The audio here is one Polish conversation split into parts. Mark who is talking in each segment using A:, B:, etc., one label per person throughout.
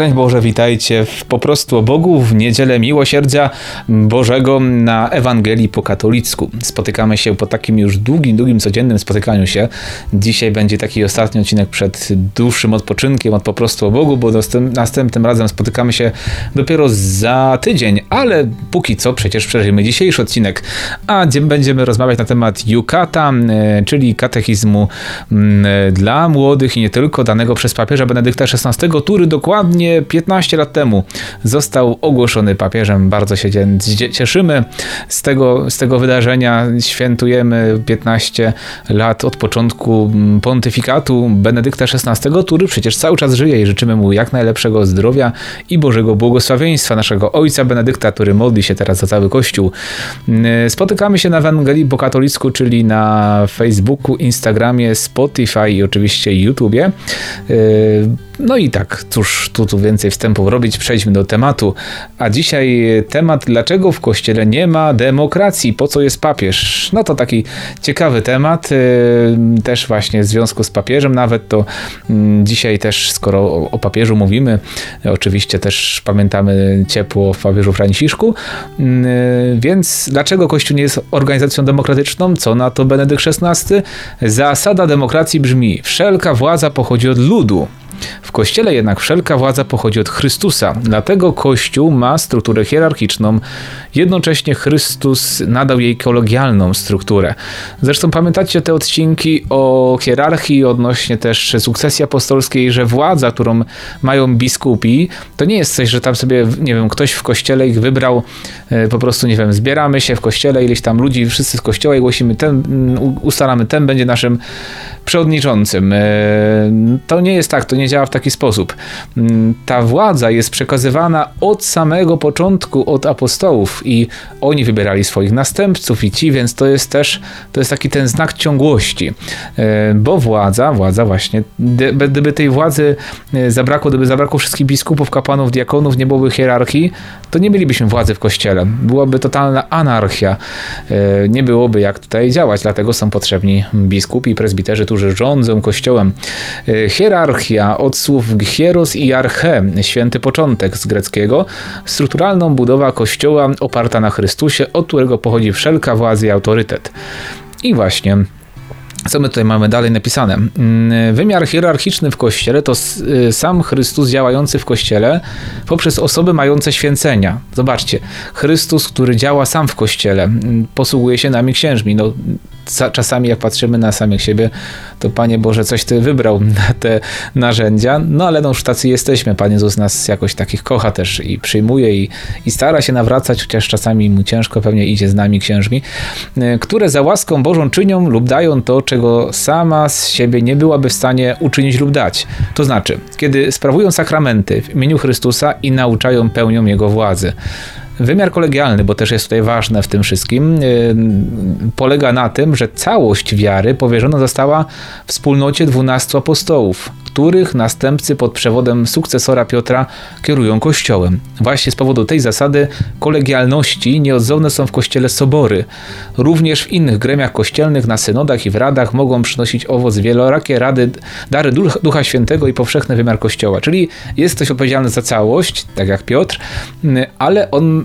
A: Szczęść Boże, witajcie w Po prostu o Bogu w niedzielę miłosierdzia Bożego na Ewangelii po katolicku. Spotykamy się po takim już długim, długim, codziennym spotykaniu się. Dzisiaj będzie taki ostatni odcinek przed dłuższym odpoczynkiem od Po prostu o Bogu, bo następnym razem spotykamy się dopiero za tydzień, ale póki co przecież przeżyjemy dzisiejszy odcinek, a będziemy rozmawiać na temat Jukata, e, czyli katechizmu dla młodych i nie tylko, danego przez papieża Benedykta XVI, który dokładnie dokładnie 15 lat temu został ogłoszony papieżem. Bardzo się cieszymy z tego, z tego wydarzenia. Świętujemy 15 lat od początku pontyfikatu Benedykta XVI, który przecież cały czas żyje i życzymy mu jak najlepszego zdrowia i Bożego błogosławieństwa naszego ojca Benedykta, który modli się teraz za cały Kościół. Spotykamy się na Ewangelii po katolicku, czyli na Facebooku, Instagramie, Spotify i oczywiście YouTubie. No i tak, cóż tu, tu więcej wstępów robić, przejdźmy do tematu. A dzisiaj temat, dlaczego w kościele nie ma demokracji, po co jest papież? No to taki ciekawy temat, y, też właśnie w związku z papieżem nawet, to mm, dzisiaj też, skoro o, papieżu mówimy, oczywiście też pamiętamy ciepło w papieżu Franciszku, mm, więc dlaczego Kościół nie jest organizacją demokratyczną? Co na to Benedykt XVI? Zasada demokracji brzmi, wszelka władza pochodzi od ludu, w Kościele jednak wszelka władza pochodzi od Chrystusa, dlatego Kościół ma strukturę hierarchiczną, jednocześnie Chrystus nadał jej kolegialną strukturę. Zresztą pamiętacie te odcinki o hierarchii odnośnie też sukcesji apostolskiej, że władza, którą mają biskupi, to nie jest coś, że tam sobie, nie wiem, ktoś w Kościele ich wybrał, e, po prostu, nie wiem, zbieramy się w Kościele, ileś tam ludzi, wszyscy z Kościoła i głosimy, ten, ustalamy, ten będzie naszym przewodniczącym. E, to nie jest tak, to nie działa w taki sposób. Mm, ta władza jest przekazywana od samego początku, od apostołów i oni wybierali swoich następców i ci, więc to jest też, to jest taki ten znak ciągłości, e, bo władza, władza właśnie, gdyby tej władzy e, zabrakło, gdyby zabrakło wszystkich biskupów, kapłanów, diakonów, nie byłoby hierarchii, to nie mielibyśmy władzy w kościele. Byłaby totalna anarchia. Nie byłoby jak tutaj działać, dlatego są potrzebni biskupi prezbiterzy, którzy rządzą kościołem. Hierarchia od słów hieros i arche, święty początek z greckiego, strukturalną budowa kościoła oparta na Chrystusie, od którego pochodzi wszelka władza i autorytet. I właśnie co my tutaj mamy dalej napisane? Mm, wymiar hierarchiczny w kościele to y, sam Chrystus działający w kościele poprzez osoby mające święcenia. Zobaczcie, Chrystus, który działa sam w kościele, mm, posługuje się nami księżmi. No, czasami jak patrzymy na samych siebie, to Panie Boże, coś Ty wybrał na te narzędzia, no ale no już tacy jesteśmy. Pan Jezus nas jakoś takich kocha też i przyjmuje i, i stara się nawracać, chociaż czasami mu ciężko pewnie idzie z nami księżmi, y, które za łaską Bożą czynią lub dają to, czego sama z siebie nie byłaby w stanie uczynić lub dać. To znaczy, kiedy sprawują sakramenty w imieniu Chrystusa i nauczają pełnią Jego władzy. Wymiar kolegialny, bo też jest tutaj ważne w tym wszystkim, yy, polega na tym, że całość wiary powierzona została wspólnocie dwunastu apostołów, których następcy pod przewodem sukcesora Piotra kierują kościołem. Właśnie z powodu tej zasady kolegialności nieodzowne są w kościele sobory. Również w innych gremiach kościelnych, na synodach i w radach mogą przynosić owoc wielorakie rady, dary Ducha Świętego i powszechny wymiar kościoła. Czyli jest ktoś odpowiedzialny za całość, tak jak Piotr, ale on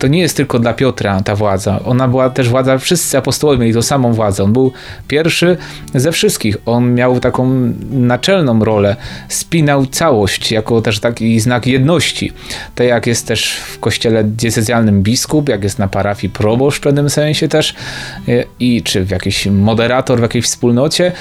A: to nie jest tylko dla Piotra ta władza. Ona była też władza, wszyscy apostołowie mieli tą samą władzę. On był pierwszy ze wszystkich. On miał taką naczelną rolę. Spinał całość jako też taki znak jedności. Tak jak jest też w kościele diecezjalnym biskup, jak jest na parafii proboszcz w pewnym sensie też e, i czy w jakiś moderator w jakiejś wspólnocie.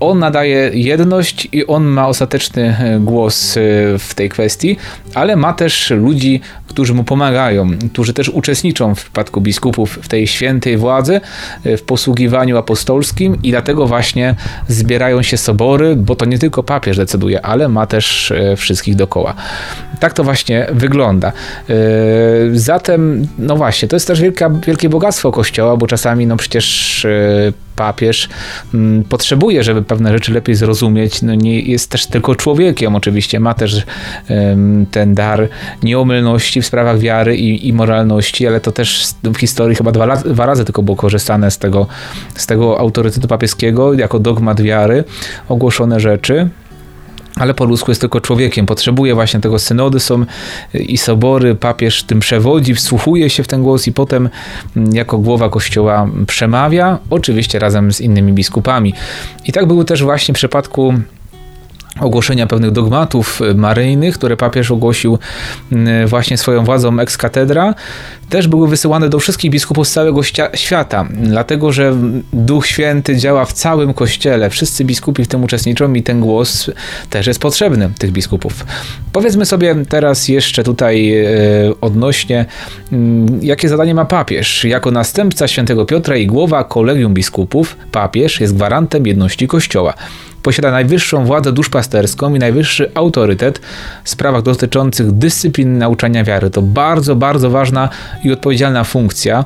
A: On nadaje jedność i on ma ostateczny e, głos e, w tej kwestii, ale ma też ludzi, którzy mu pomagają, którzy też uczestniczą w przypadku biskupów w tej świętej władzy, w posługiwaniu apostolskim i dlatego właśnie zbierają się sobory, bo to nie tylko papież decyduje, ale ma też e, wszystkich dokoła. Tak to właśnie wygląda. E, zatem, no właśnie, to jest też wielka, wielkie bogactwo Kościoła, bo czasami, no przecież e, papież mm, potrzebuje, żeby pewne rzeczy lepiej zrozumieć. No nie jest też tylko człowiekiem, oczywiście ma też ten dar nieomylności w sprawach wiary i, i moralności, ale to też w historii chyba dwa, dwa razy tylko było korzystane z tego, z tego autorytetu papieskiego jako dogmat wiary, ogłoszone rzeczy. Ale po ludzku jest tylko człowiekiem. Potrzebuje właśnie tego synody są i sobory. Papież tym przewodzi, wsłuchuje się w ten głos i potem mm, jako głowa kościoła przemawia, oczywiście razem z innymi biskupami. I tak było też właśnie w przypadku ogłoszenia pewnych dogmatów maryjnych, które papież ogłosił mm, właśnie swoją władzą ex cathedra, też były wysyłane do wszystkich biskupów z całego świata, dlatego że Duch Święty działa w całym kościele. Wszyscy biskupi w tym uczestniczą i ten głos też jest potrzebny tych biskupów. Powiedzmy sobie teraz jeszcze tutaj e, odnośnie, jakie zadanie ma papież. Jako następca świętego Piotra i głowa kolegium biskupów, papież jest gwarantem jedności kościoła posiada najwyższą władzę duszpasterską i najwyższy autorytet w sprawach dotyczących dyscypliny nauczania wiary. To bardzo, bardzo ważna i odpowiedzialna funkcja.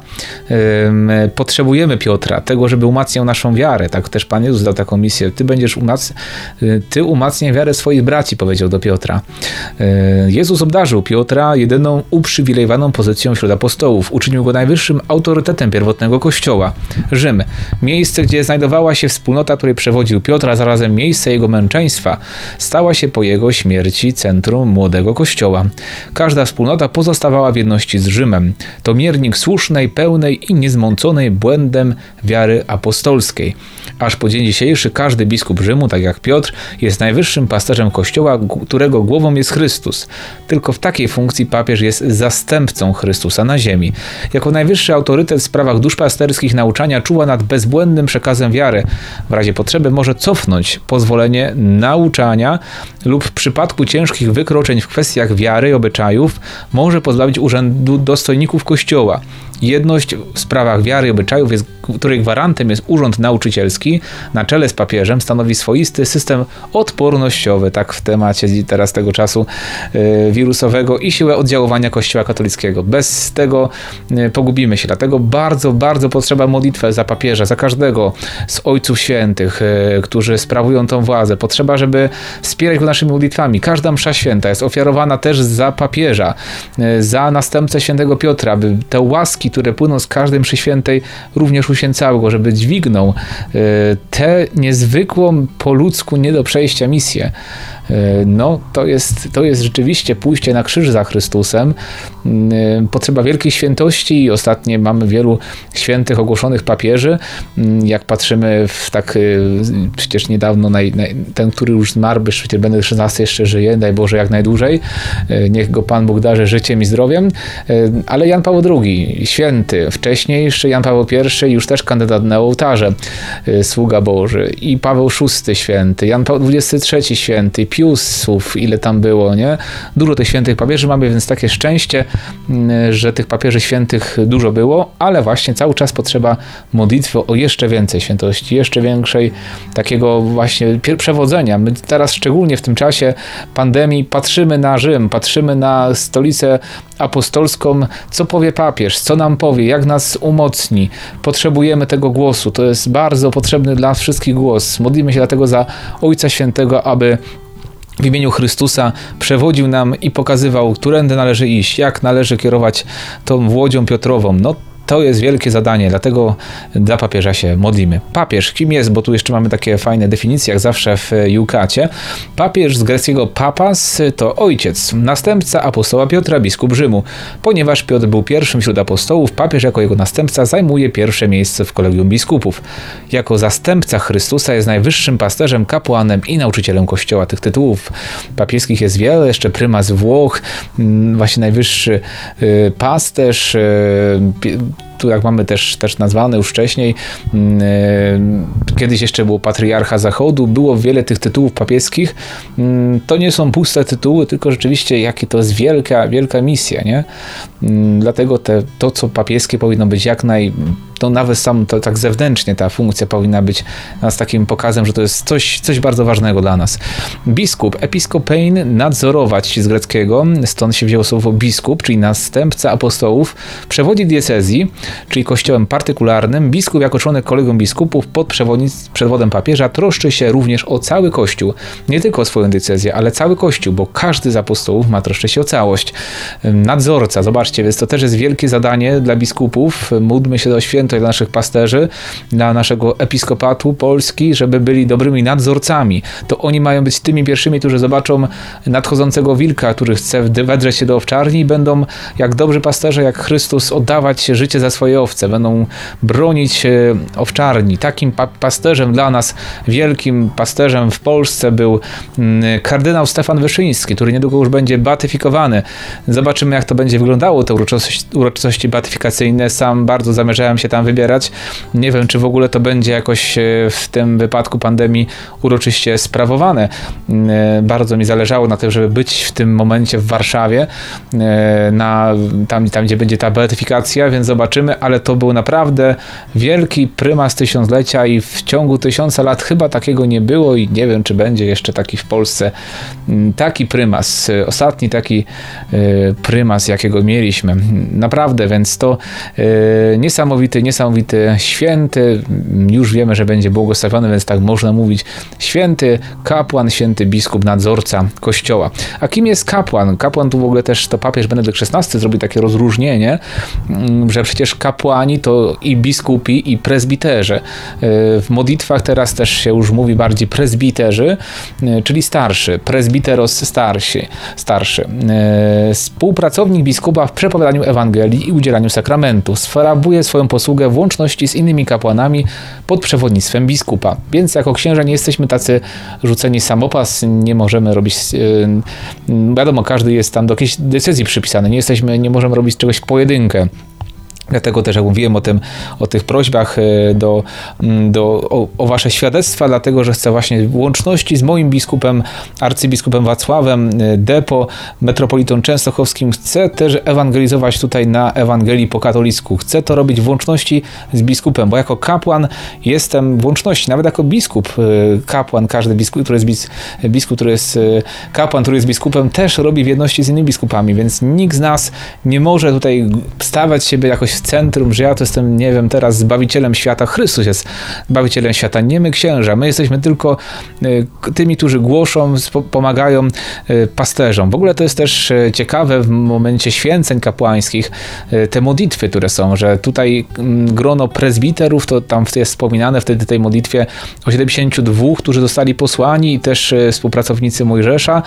A: Potrzebujemy Piotra, tego, żeby umacniał naszą wiarę. Tak też Pan Jezus dał taką misję. Ty będziesz umac... Y, ty umacniaj wiarę swoich braci, powiedział do Piotra. Y, Jezus obdarzył Piotra jedyną uprzywilejowaną pozycją wśród apostołów. Uczynił go najwyższym autorytetem pierwotnego kościoła. Rzym, miejsce, gdzie znajdowała się wspólnota, której przewodził Piotr, a miejsce jego męczeństwa, stała się po jego śmierci centrum młodego kościoła. Każda wspólnota pozostawała w jedności z Rzymem. To miernik słusznej, pełnej i niezmąconej błędem wiary apostolskiej. Aż po dzień dzisiejszy każdy biskup Rzymu, tak jak Piotr, jest najwyższym pasterzem kościoła, którego głową jest Chrystus. Tylko w takiej funkcji papież jest zastępcą Chrystusa na ziemi. Jako najwyższy autorytet w sprawach duszpasterskich nauczania czuwa nad bezbłędnym przekazem wiary. W razie potrzeby może cofnąć pozwolenie nauczania lub w przypadku ciężkich wykroczeń w kwestiach wiary i obyczajów może pozbawić urzędu dostojników Kościoła. Jedność w sprawach wiary i obyczajów, jest, której gwarantem jest urząd nauczycielski, na czele z papieżem stanowi swoisty system odpornościowy, tak w temacie teraz tego czasu yy, wirusowego i siłę oddziaływania Kościoła katolickiego. Bez tego yy, pogubimy się, dlatego bardzo, bardzo potrzeba modlitwę za papieża, za każdego z ojców świętych, yy, którzy sprawują tą władzę. Potrzeba, żeby wspierać go naszymi modlitwami. Każda msza święta jest ofiarowana też za papieża, za następcę świętego Piotra, by te łaski które płyną z każdej mszy świętej, również uświęcały go, żeby dźwignął e, tę niezwykłą po ludzku nie do przejścia misję. E, no to jest, to jest rzeczywiście pójście na krzyż za Chrystusem. E, potrzeba wielkiej świętości i ostatnio mamy wielu świętych ogłoszonych papieży. Jak patrzymy w tak, przecież niedawno naj, naj, ten, który już zmarł, przecież będę XVI jeszcze żyje, daj Boże jak najdłużej. Niech go Pan Bóg darzy życiem i zdrowiem. Ale Jan Paweł II, święty, wcześniej jeszcze Jan Paweł I, już też kandydat na ołtarze, sługa Boży. I Paweł VI święty, Jan Paweł XXIII święty, Piusów, ile tam było, nie? Dużo tych świętych papieży mamy, więc takie szczęście, mm, że tych papieży świętych dużo było, ale właśnie cały czas potrzeba modlitwy o jeszcze więcej świętości, jeszcze większej takiego właśnie przewodzenia. My teraz szczególnie w tym czasie pandemii patrzymy na Rzym, patrzymy na stolicę apostolską, co powie papież, co nam powie, jak nas umocni. Potrzebujemy tego głosu. To jest bardzo potrzebny dla wszystkich głos. Modlimy się dlatego za Ojca Świętego, aby w imieniu Chrystusa przewodził nam i pokazywał, którędy należy iść, jak należy kierować tą łodzią Piotrową. No to jest wielkie zadanie, dlatego dla papieża się modlimy. Papież, kim jest? Bo tu jeszcze mamy takie fajne definicje, jak zawsze w Jukacie. Papież z greckiego papas to ojciec, następca apostoła Piotra, biskup Rzymu. Ponieważ Piotr był pierwszym wśród apostołów, papież jako jego następca zajmuje pierwsze miejsce w kolegium biskupów. Jako zastępca Chrystusa jest najwyższym pasterzem, kapłanem i nauczycielem kościoła. Tych tytułów papieskich jest wiele, jeszcze prymas Włoch, mm, właśnie najwyższy y, pasterz, y, tu jak mamy też, też nazwane już wcześniej, mm, e, kiedyś jeszcze było patriarcha zachodu, było wiele tych tytułów papieskich. Mm, to nie są puste tytuły, tylko rzeczywiście jakie to jest wielka, wielka misja, nie? Mm, dlatego te, to, co papieskie powinno być jak naj to nawet sam to tak zewnętrznie ta funkcja powinna być nas takim pokazem, że to jest coś, coś bardzo ważnego dla nas. Biskup, episkopein, nadzorować z greckiego, stąd się wzięło słowo biskup, czyli następca apostołów, przewodzi diecezji, czyli kościołem partykularnym, biskup jako członek kolegium biskupów pod przewodem papieża troszczy się również o cały kościół. Nie tylko o swoją decyzję, ale cały kościół, bo każdy z apostołów ma troszczyć się o całość. Nadzorca, zobaczcie, więc to też jest wielkie zadanie dla biskupów. Módlmy się do święto dla naszych pasterzy, dla naszego episkopatu Polski, żeby byli dobrymi nadzorcami. To oni mają być tymi pierwszymi, którzy zobaczą nadchodzącego wilka, który chce wedrzeć się do owczarni i będą jak dobrzy pasterze, jak Chrystus oddawać życie za swoje owce, będą bronić e, owczarni. Takim pa pasterzem dla nas, wielkim pasterzem w Polsce był mm, kardynał Stefan Wyszyński, który niedługo już będzie beatyfikowany. Zobaczymy, jak to będzie wyglądało, te uroczystości, uroczystości beatyfikacyjne. Sam bardzo zamierzałem się tam wybierać. Nie wiem, czy w ogóle to będzie jakoś e, w tym wypadku pandemii uroczyście sprawowane. Mm, e, bardzo mi zależało na tym, żeby być w tym momencie w Warszawie, na, tam, tam gdzie będzie ta beatyfikacja, więc zobaczymy, ale to był naprawdę wielki prymas tysiąclecia i w ciągu tysiąca lat chyba takiego nie było i nie wiem, czy będzie jeszcze taki w Polsce. Mm, taki prymas, ostatni taki y, prymas, jakiego mieliśmy. Naprawdę, więc to y, niesamowity, niesamowity święty, już wiemy, że będzie błogosławiony, więc tak można mówić, święty kapłan, święty biskup, nadzorca kościoła. A kim jest kapłan? Kapłan tu w ogóle też to papież Benedykt XVI zrobił takie rozróżnienie, mm, że przecież kapłani to i biskupi, i prezbiterzy. E, w modlitwach teraz też się już mówi bardziej prezbiterzy, e, czyli starszy, prezbiteros starsi, starszy. E, współpracownik biskupa w przepowiadaniu Ewangelii i udzielaniu sakramentu. Sfarabuje swoją posługę w łączności z innymi kapłanami pod przewodnictwem biskupa. Więc jako księża nie jesteśmy tacy rzuceni samopas, nie możemy robić, wiadomo, każdy jest tam do jakiejś decyzji przypisany, nie jesteśmy, nie możemy robić czegoś pojedynkę. Dlatego też jak mówiłem o, tym, o tych prośbach e, do, mm, do, o, o, wasze świadectwa, dlatego że chcę właśnie łączności z moim biskupem, arcybiskupem Wacławem e, Depo, metropolitą częstochowskim, chcę też ewangelizować tutaj na Ewangelii po katolicku. Chcę to robić w łączności z biskupem, bo jako kapłan jestem w łączności, nawet jako biskup, e, kapłan, każdy biskup, który jest biskup, który jest kapłan, który jest biskupem, też robi w jedności z innymi biskupami, więc nikt z nas nie może tutaj stawać siebie jakoś centrum, że ja to jestem, nie wiem, teraz zbawicielem świata. Chrystus jest zbawicielem świata, nie my księża. My jesteśmy tylko y, tymi, którzy głoszą, pomagają y, pasterzom. W ogóle to jest też y, ciekawe w momencie święceń kapłańskich, te modlitwy, które są, że tutaj mm, grono prezbiterów, to tam jest wspominane wtedy tej modlitwie o 72, którzy zostali posłani i też współpracownicy Mojżesza.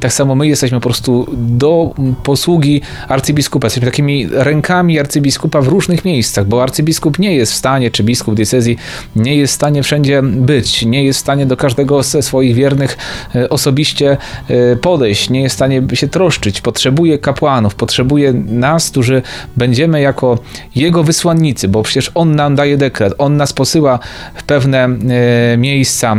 A: Tak samo my jesteśmy po prostu do posługi arcybiskupa. Jesteśmy takimi rękami arcybiskupa w różnych miejscach, bo arcybiskup nie jest w stanie, czy biskup diecezji nie jest w stanie wszędzie być, nie jest w stanie do każdego ze swoich wiernych e, osobiście e, podejść, nie jest w stanie się troszczyć, potrzebuje kapłanów, potrzebuje nas, którzy będziemy jako jego wysłannicy, bo przecież on nam daje dekret, on nas posyła w pewne e, miejsca,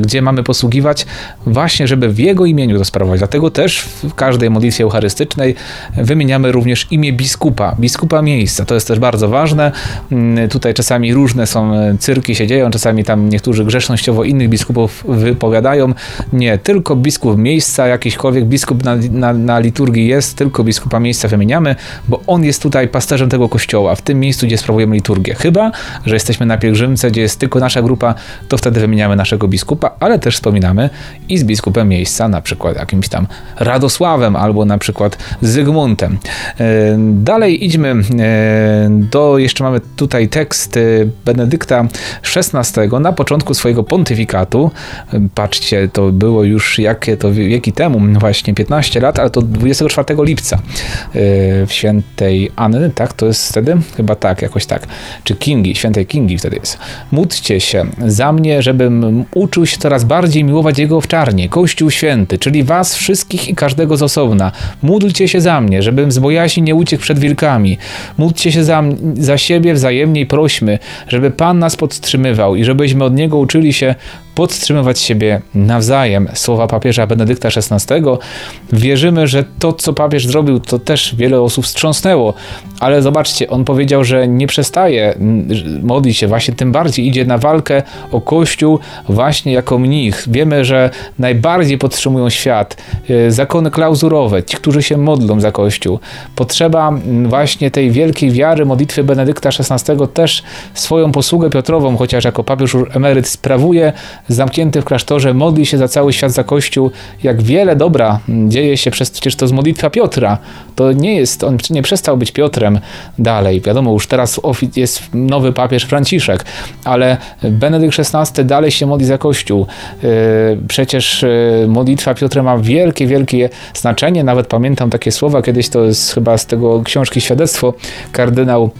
A: gdzie mamy posługiwać, właśnie, żeby w jego imieniu to sprawować. Dlatego też w każdej modlitwie eucharystycznej wymieniamy również imię biskupa, biskupa miejsca miejsca. To jest też bardzo ważne. Mm, tutaj czasami różne są e, cyrki się dzieją, czasami tam niektórzy grzesznościowo innych biskupów wypowiadają. Nie, tylko biskup miejsca, jakiśkolwiek biskup na, na, na liturgii jest, tylko biskupa miejsca wymieniamy, bo on jest tutaj pasterzem tego kościoła, w tym miejscu, gdzie sprawujemy liturgię. Chyba, że jesteśmy na pielgrzymce, gdzie jest tylko nasza grupa, to wtedy wymieniamy naszego biskupa, ale też wspominamy i z biskupem miejsca, na przykład jakimś tam Radosławem albo na przykład Zygmuntem. E, dalej idźmy e, do, jeszcze mamy tutaj tekst y, Benedykta XVI na początku swojego pontyfikatu. Patrzcie, to było już jakie to wieki temu, właśnie 15 lat, ale to 24 lipca y, w świętej Anny, tak? To jest wtedy? Chyba tak, jakoś tak. Czy Kingi, świętej Kingi wtedy jest. Módlcie się za mnie, żebym uczył się coraz bardziej miłować Jego owczarnie, Kościół Święty, czyli was wszystkich i każdego z osobna. Módlcie się za mnie, żebym z bojaźni nie uciekł przed wilkami. Módlcie się za, za siebie wzajemnie i prośmy, żeby Pan nas podtrzymywał i żebyśmy od Niego uczyli się podtrzymywać siebie nawzajem. Słowa papieża Benedykta XVI. Wierzymy, że to, co papież zrobił, to też wiele osób wstrząsnęło, ale zobaczcie, on powiedział, że nie przestaje modlić się, właśnie tym bardziej idzie na walkę o Kościół właśnie jako mnich. Wiemy, że najbardziej podtrzymują świat y, zakony klauzurowe, ci, którzy się modlą za Kościół. Potrzeba właśnie tej wielkiej wielkiej wiary modlitwy Benedykta XVI też swoją posługę Piotrową, chociaż jako papież emeryt sprawuje, zamknięty w klasztorze, modli się za cały świat, za Kościół. Jak wiele dobra dzieje się przez, przecież to z modlitwa Piotra. To nie jest, on nie przestał być Piotrem dalej. Wiadomo, już teraz jest nowy papież Franciszek, ale Benedykt XVI dalej się modli za Kościół. E, przecież e, modlitwa Piotra ma wielkie, wielkie znaczenie. Nawet pamiętam takie słowa, kiedyś to jest chyba z tego książki Świadectwo, kardynał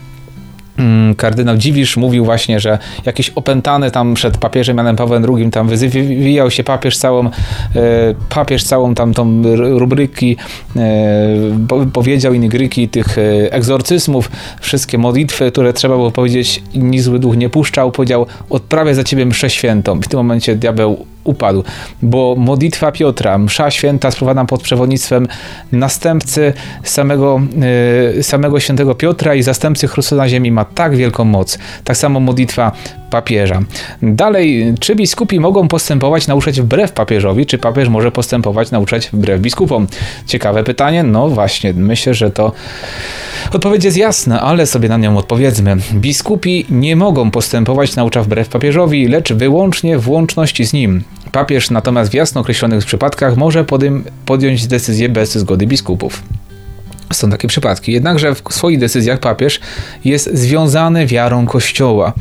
A: Mm, kardynał Dziwisz mówił właśnie, że jakiś opętany tam przed papieżem Janem Pawłem II tam wywijał się papież całą, e, papież całą tam tą rubryki e, powiedział inigryki tych e, egzorcyzmów, wszystkie modlitwy, które trzeba było powiedzieć, nic zły duch nie puszczał, powiedział odprawię za ciebie mszę świętą. W tym momencie diabeł upadł, bo modlitwa Piotra, msza święta sprowadza pod przewodnictwem następcy samego, samego świętego Piotra i zastępcy Chrystusa na ziemi ma tak wielką moc. Tak samo modlitwa papieża. Dalej, czy biskupi mogą postępować, nauczać wbrew papieżowi, czy papież może postępować, nauczać wbrew biskupom? Ciekawe pytanie. No właśnie, myślę, że to odpowiedź jest jasna, ale sobie na nią odpowiedzmy. Biskupi nie mogą postępować, naucza wbrew papieżowi, lecz wyłącznie w łączności z nim. Papież natomiast w jasno określonych przypadkach może podjąć decyzję bez zgody biskupów. Są takie przypadki. Jednakże w swoich decyzjach papież jest związany wiarą Kościoła.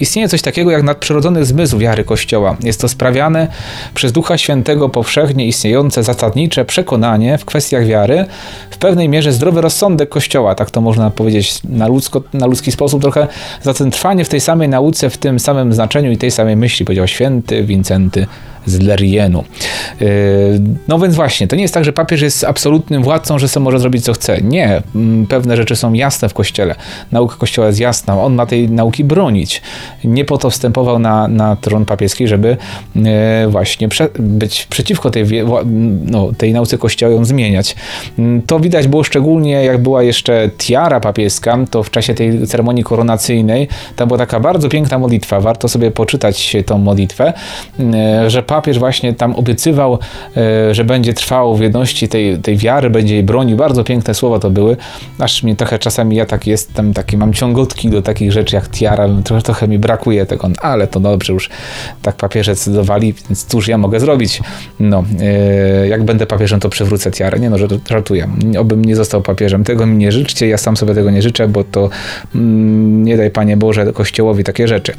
A: Istnieje coś takiego jak nadprzyrodzony zmysł wiary Kościoła. Jest to sprawiane przez Ducha Świętego powszechnie istniejące zasadnicze przekonanie w kwestiach wiary, w pewnej mierze zdrowy rozsądek Kościoła, tak to można powiedzieć na, ludzko, na ludzki sposób trochę, zatem trwanie w tej samej nauce, w tym samym znaczeniu i tej samej myśli, powiedział święty Wincenty z Lerienu. Yy, no więc właśnie, to nie jest tak, że papież jest absolutnym władcą, że sobie może zrobić co chce. Nie, mm, pewne rzeczy są jasne w Kościele. Nauka Kościoła jest jasna, on ma tej nauki bronić. Nie po to wstępował na, na tron papieski, żeby yy, właśnie prze, być przeciwko tej, no, tej nauce Kościoła ją zmieniać. Mm, to widać było szczególnie, jak była jeszcze tiara papieska, to w czasie tej ceremonii koronacyjnej, tam była taka bardzo piękna modlitwa, warto sobie poczytać tą modlitwę, yy, że papież właśnie tam obiecywał, e, że będzie trwał w jedności tej, tej wiary, będzie jej bronił. Bardzo piękne słowa to były. Aż mnie trochę czasami ja tak jestem, taki mam ciągotki do takich rzeczy jak tiara, trochę, trochę mi brakuje tego, ale to dobrze, już tak papieże decydowali, więc cóż ja mogę zrobić? No, e, jak będę papieżem, to przywrócę tiarę. Nie no, żartuję. Obym nie został papieżem. Tego mi nie życzcie, ja sam sobie tego nie życzę, bo to mm, nie daj Panie Boże Kościołowi takie rzeczy.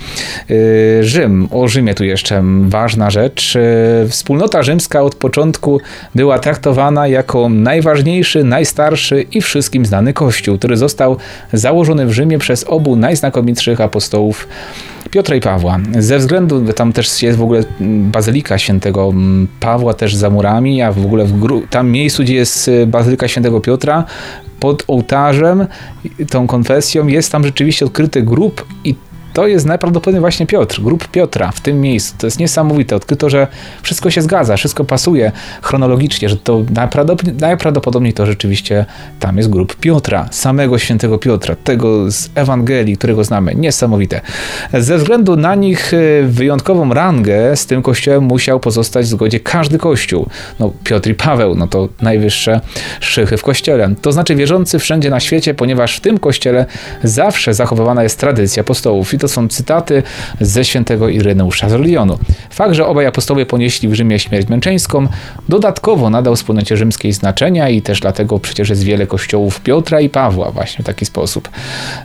A: E, Rzym, o Rzymie tu jeszcze ważna rzecz rzecz. Wspólnota rzymska od początku była traktowana jako najważniejszy, najstarszy i wszystkim znany kościół, który został założony w Rzymie przez obu najznakomitszych apostołów Piotra i Pawła. Ze względu, tam też jest w ogóle bazylika świętego Pawła też za murami, a w ogóle w tam miejscu, gdzie jest bazylika świętego Piotra, pod ołtarzem, tą konfesją, jest tam rzeczywiście odkryty grób i to jest najprawdopodobniej właśnie Piotr, grup Piotra w tym miejscu. To jest niesamowite. Odkryto, że wszystko się zgadza, wszystko pasuje chronologicznie, że to najprawdopodobniej, najprawdopodobniej to rzeczywiście tam jest grup Piotra, samego świętego Piotra, tego z Ewangelii, którego znamy. Niesamowite. Ze względu na nich e, wyjątkową rangę z tym kościołem musiał pozostać w zgodzie każdy kościół. No, Piotr i Paweł, no to najwyższe szychy w kościele. To znaczy wierzący wszędzie na świecie, ponieważ w tym kościele zawsze zachowywana jest tradycja apostołów to są cytaty ze świętego Ireneusza z Lyonu. Fakt, że obaj apostołowie ponieśli w Rzymie śmierć męczeńską, dodatkowo nadał wspólnocie rzymskiej znaczenia i też dlatego przecież jest wiele kościołów Piotra i Pawła właśnie w taki sposób.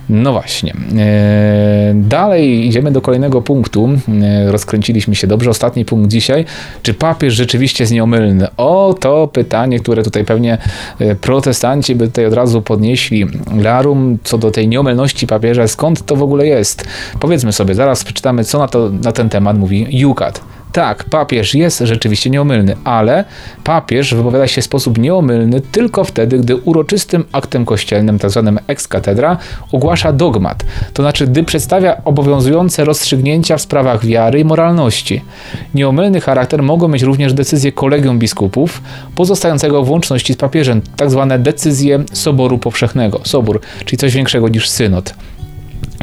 A: No właśnie. E, dalej idziemy do kolejnego punktu. E, rozkręciliśmy się dobrze. Ostatni punkt dzisiaj. Czy papież rzeczywiście jest nieomylny? O, to pytanie, które tutaj pewnie e, protestanci by tutaj od razu podnieśli larum co do tej nieomylności papieża. Skąd to w ogóle jest? Powiedzmy sobie, zaraz przeczytamy, co na, to, na ten temat mówi Jukat. Tak, papież jest rzeczywiście nieomylny, ale papież wypowiada się w sposób nieomylny tylko wtedy, gdy uroczystym aktem kościelnym, tzw. Tak ex cathedra, ogłasza dogmat, to znaczy gdy przedstawia obowiązujące rozstrzygnięcia w sprawach wiary i moralności. Nieomylny charakter mogą mieć również decyzje kolegium biskupów, pozostającego w łączności z papieżem, tzw. Tak decyzje Soboru Powszechnego, Sobór, czyli coś większego niż synod.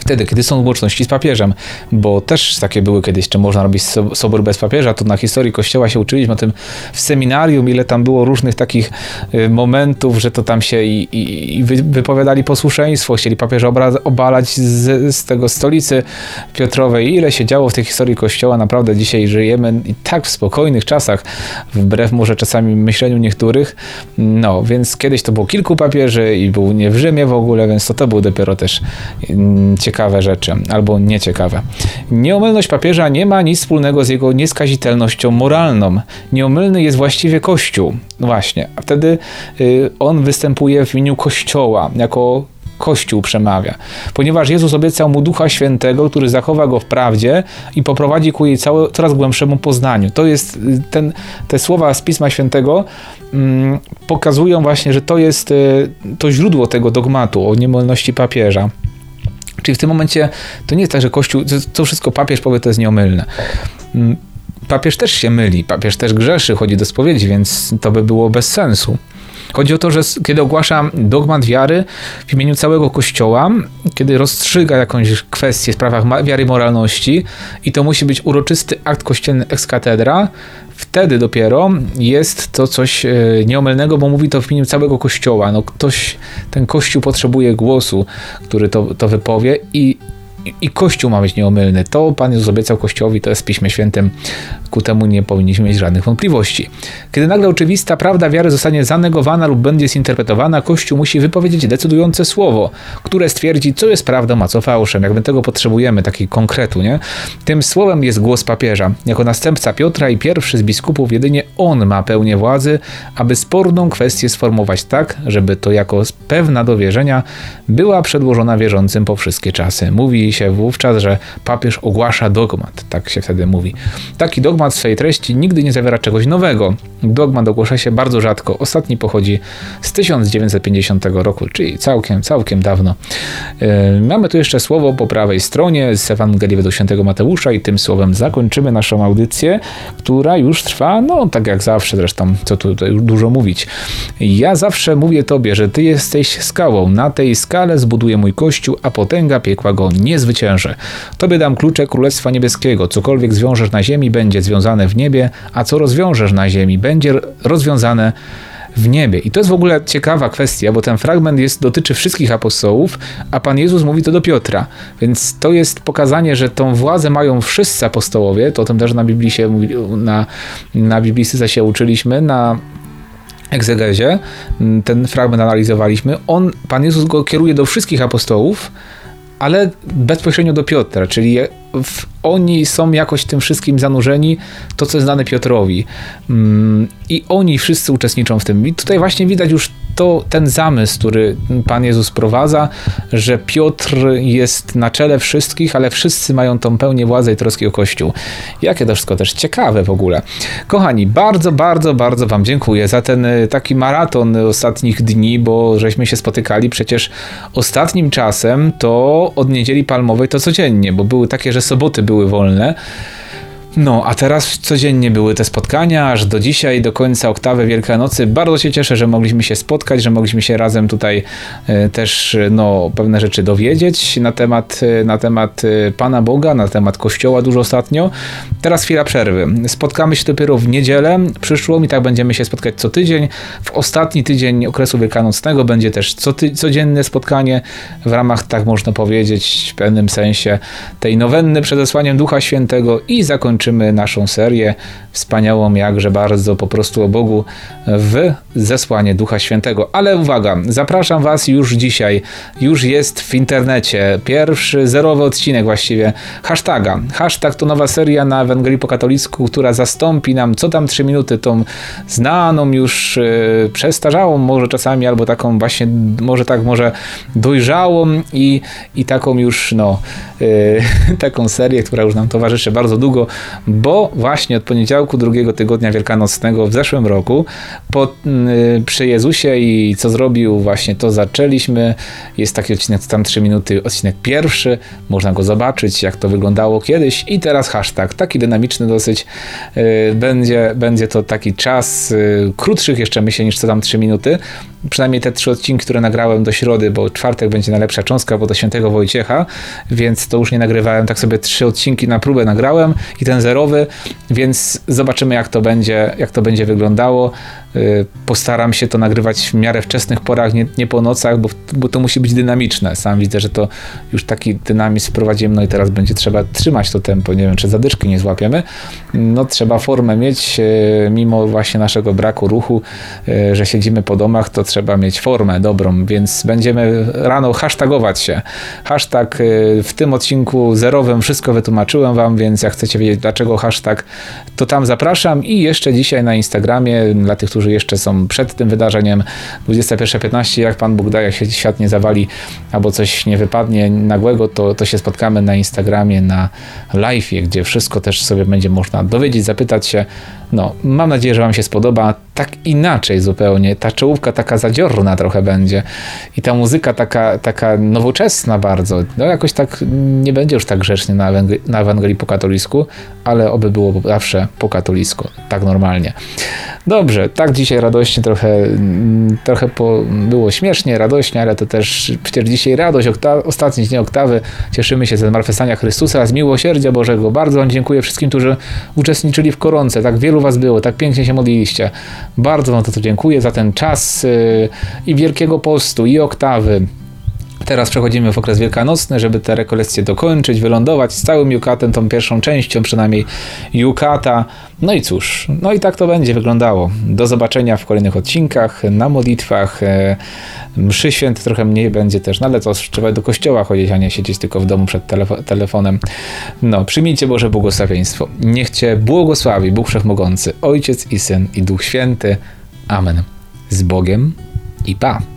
A: Wtedy, kiedy są łączności z papieżem, bo też takie były kiedyś, czy można robić sobór bez papieża, to na historii Kościoła się uczyliśmy o tym w seminarium, ile tam było różnych takich y, momentów, że to tam się i, i, i wypowiadali posłuszeństwo, chcieli papieża obalać z, z tego stolicy Piotrowej, ile się działo w tej historii Kościoła, naprawdę dzisiaj żyjemy i tak w spokojnych czasach, wbrew może czasami myśleniu niektórych, no, więc kiedyś to było kilku papieży i był nie w Rzymie w ogóle, więc to to był dopiero też mm, ciekawe rzeczy, albo nieciekawe. Nieomylność papieża nie ma nic wspólnego z jego nieskazitelnością moralną. Nieomylny jest właściwie Kościół. Właśnie, a wtedy y, on występuje w imieniu Kościoła, jako Kościół przemawia. Ponieważ Jezus obiecał mu Ducha Świętego, który zachowa go w prawdzie i poprowadzi ku jej całe, coraz głębszemu poznaniu. To jest y, ten, te słowa z Pisma Świętego mm, pokazują właśnie, że to jest y, to źródło tego dogmatu o niemolności papieża. Czyli w tym momencie to nie jest tak, że Kościół, to wszystko papież powie, to jest nieomylne. Mm, papież też się myli, papież też grzeszy, chodzi do spowiedzi, więc to by było bez sensu. Chodzi o to, że kiedy ogłasza dogmat wiary w imieniu całego Kościoła, kiedy rozstrzyga jakąś kwestię w sprawach wiary moralności i to musi być uroczysty akt kościelny ex cathedra, wtedy dopiero jest to coś e, nieomylnego, bo mówi to w imieniu całego Kościoła. No ktoś, ten Kościół potrzebuje głosu, który to, to wypowie i i Kościół ma być nieomylny. To Pan Jezus obiecał Kościołowi, to jest w Piśmie Świętym. Ku temu nie powinniśmy mieć żadnych wątpliwości. Kiedy nagle oczywista prawda wiary zostanie zanegowana lub będzie zinterpretowana, Kościół musi wypowiedzieć decydujące słowo, które stwierdzi, co jest prawdą, a co fałszem. Jakby tego potrzebujemy, taki konkretu, nie? Tym słowem jest głos papieża. Jako następca Piotra i pierwszy z biskupów, jedynie on ma pełnię władzy, aby sporną kwestię sformułować tak, żeby to jako pewna do wierzenia była przedłożona wierzącym po wszystkie czasy. Mówi się wówczas, że papież ogłasza dogmat, tak się wtedy mówi. Taki dogmat w swojej treści nigdy nie zawiera czegoś nowego. Dogmat ogłasza się bardzo rzadko. Ostatni pochodzi z 1950 roku, czyli całkiem, całkiem dawno. Yy, mamy tu jeszcze słowo po prawej stronie z Ewangelii według świętego Mateusza i tym słowem zakończymy naszą audycję, która już trwa, no tak jak zawsze zresztą, co tu dużo mówić. Ja zawsze mówię Tobie, że Ty jesteś skałą. Na tej skale zbuduję mój kościół, a potęga piekła go nie zwycięży. Tobie dam klucze Królestwa Niebieskiego. Cokolwiek zwiążesz na ziemi, będzie związane w niebie, a co rozwiążesz na ziemi, będzie rozwiązane w niebie. I to jest w ogóle ciekawa kwestia, bo ten fragment jest, dotyczy wszystkich apostołów, a Pan Jezus mówi to do Piotra. Więc to jest pokazanie, że tą władzę mają wszyscy apostołowie. To o tym też na Biblii się, na, na Biblistyce się uczyliśmy, na egzegezie. Ten fragment analizowaliśmy. On, Pan Jezus go kieruje do wszystkich apostołów, ale bezpośrednio do Piotra, czyli w, oni są jakoś tym wszystkim zanurzeni, to co jest dane Piotrowi. Mm, I oni wszyscy uczestniczą w tym. I tutaj właśnie widać już to ten zamysł, który Pan Jezus prowadza, że Piotr jest na czele wszystkich, ale wszyscy mają tą pełnię władzy i troski o Kościół. Jakie to wszystko też ciekawe w ogóle. Kochani, bardzo, bardzo, bardzo Wam dziękuję za ten y, taki maraton ostatnich dni, bo żeśmy się spotykali przecież ostatnim czasem to od niedzieli palmowej to codziennie, bo były takie, że soboty były wolne. No, a teraz codziennie były te spotkania, aż do dzisiaj, do końca oktawy Wielkanocy. Bardzo się cieszę, że mogliśmy się spotkać, że mogliśmy się razem tutaj e, też no, pewne rzeczy dowiedzieć na temat, e, na temat e, Pana Boga, na temat Kościoła dużo ostatnio. Teraz chwila przerwy. Spotkamy się dopiero w niedzielę przyszłą i tak będziemy się spotkać co tydzień. W ostatni tydzień okresu wielkanocnego będzie też codzienne spotkanie w ramach, tak można powiedzieć, w pewnym sensie tej nowenny przed Ducha Świętego i zakończenia kończymy naszą serię wspaniałą, jakże bardzo po prostu o Bogu w zesłanie Ducha Świętego. Ale uwaga, zapraszam Was już dzisiaj, już jest w internecie pierwszy zerowy odcinek właściwie hashtaga. Hashtag to nowa seria na Ewangelii po katolicku, która zastąpi nam co tam 3 minuty tą znaną już yy, przestarzałą może czasami, albo taką właśnie, może tak, może dojrzałą i, i taką już no yy, taką serię, która już nam towarzyszy bardzo długo bo właśnie od poniedziałku drugiego tygodnia wielkanocnego w zeszłym roku po, yy, przy Jezusie i co zrobił, właśnie to zaczęliśmy. Jest taki odcinek, tam 3 minuty, odcinek pierwszy, można go zobaczyć, jak to wyglądało kiedyś. I teraz hashtag, taki dynamiczny dosyć, yy, będzie, będzie to taki czas yy, krótszych jeszcze myślę niż co tam 3 minuty, przynajmniej te trzy odcinki, które nagrałem do środy, bo czwartek będzie najlepsza cząstka, bo do świętego Wojciecha, więc to już nie nagrywałem, tak sobie trzy odcinki na próbę nagrałem i ten zerowy, więc zobaczymy jak to będzie, jak to będzie wyglądało. Y, postaram się to nagrywać w miarę wczesnych porach, nie, nie po nocach, bo, bo to musi być dynamiczne. Sam widzę, że to już taki dynamizm wprowadziłem, no i teraz będzie trzeba trzymać to tempo. Nie wiem, czy zadyszki nie złapiemy. No trzeba formę mieć, y, mimo właśnie naszego braku ruchu, y, że siedzimy po domach, to trzeba mieć formę dobrą, więc będziemy rano hashtagować się. Hashtag w tym odcinku zerowym wszystko wytłumaczyłem wam, więc jak chcecie wiedzieć dlaczego hashtag, to tam zapraszam i jeszcze dzisiaj na Instagramie dla tych, którzy którzy jeszcze są przed tym wydarzeniem. 21.15, jak Pan Bóg da, jak się świat nie zawali albo coś nie wypadnie nagłego, to, to się spotkamy na Instagramie, na live, gdzie wszystko też sobie będzie można dowiedzieć, zapytać się. No, mam nadzieję, że Wam się spodoba. Tak inaczej zupełnie. Ta czołówka taka zadziorna trochę będzie. I ta muzyka taka, taka nowoczesna bardzo. No jakoś tak nie będzie już tak grzecznie na, Ewangelii, na Ewangelii po katolicku, ale oby było zawsze po katolicku. Tak normalnie. Dobrze, tak dzisiaj radośnie trochę, trochę po, było śmiesznie, radośnie, ale to też przecież dzisiaj radość, okta, ostatni dzień oktawy. Cieszymy się ze zmartwychwstania Chrystusa, z miłosierdzia Bożego. Bardzo dziękuję wszystkim, którzy uczestniczyli w koronce. Tak wielu Was było, tak pięknie się modliliście. Bardzo Wam to dziękuję za ten czas yy, i Wielkiego Postu, i oktawy. Teraz przechodzimy w okres wielkanocny, żeby te rekolekcje dokończyć, wylądować z całym Yukatem, tą pierwszą częścią przynajmniej Yukata. No i cóż, no i tak to będzie wyglądało. Do zobaczenia w kolejnych odcinkach, na modlitwach. E, mszy święty trochę mniej będzie też, no ale to trzeba do kościoła chodzić, a nie siedzieć tylko w domu przed telefo telefonem. No, przyjmijcie Boże błogosławieństwo. Niech Cię błogosławi Bóg Wszechmogący, Ojciec i Syn i Duch Święty. Amen. Z Bogiem i Pa.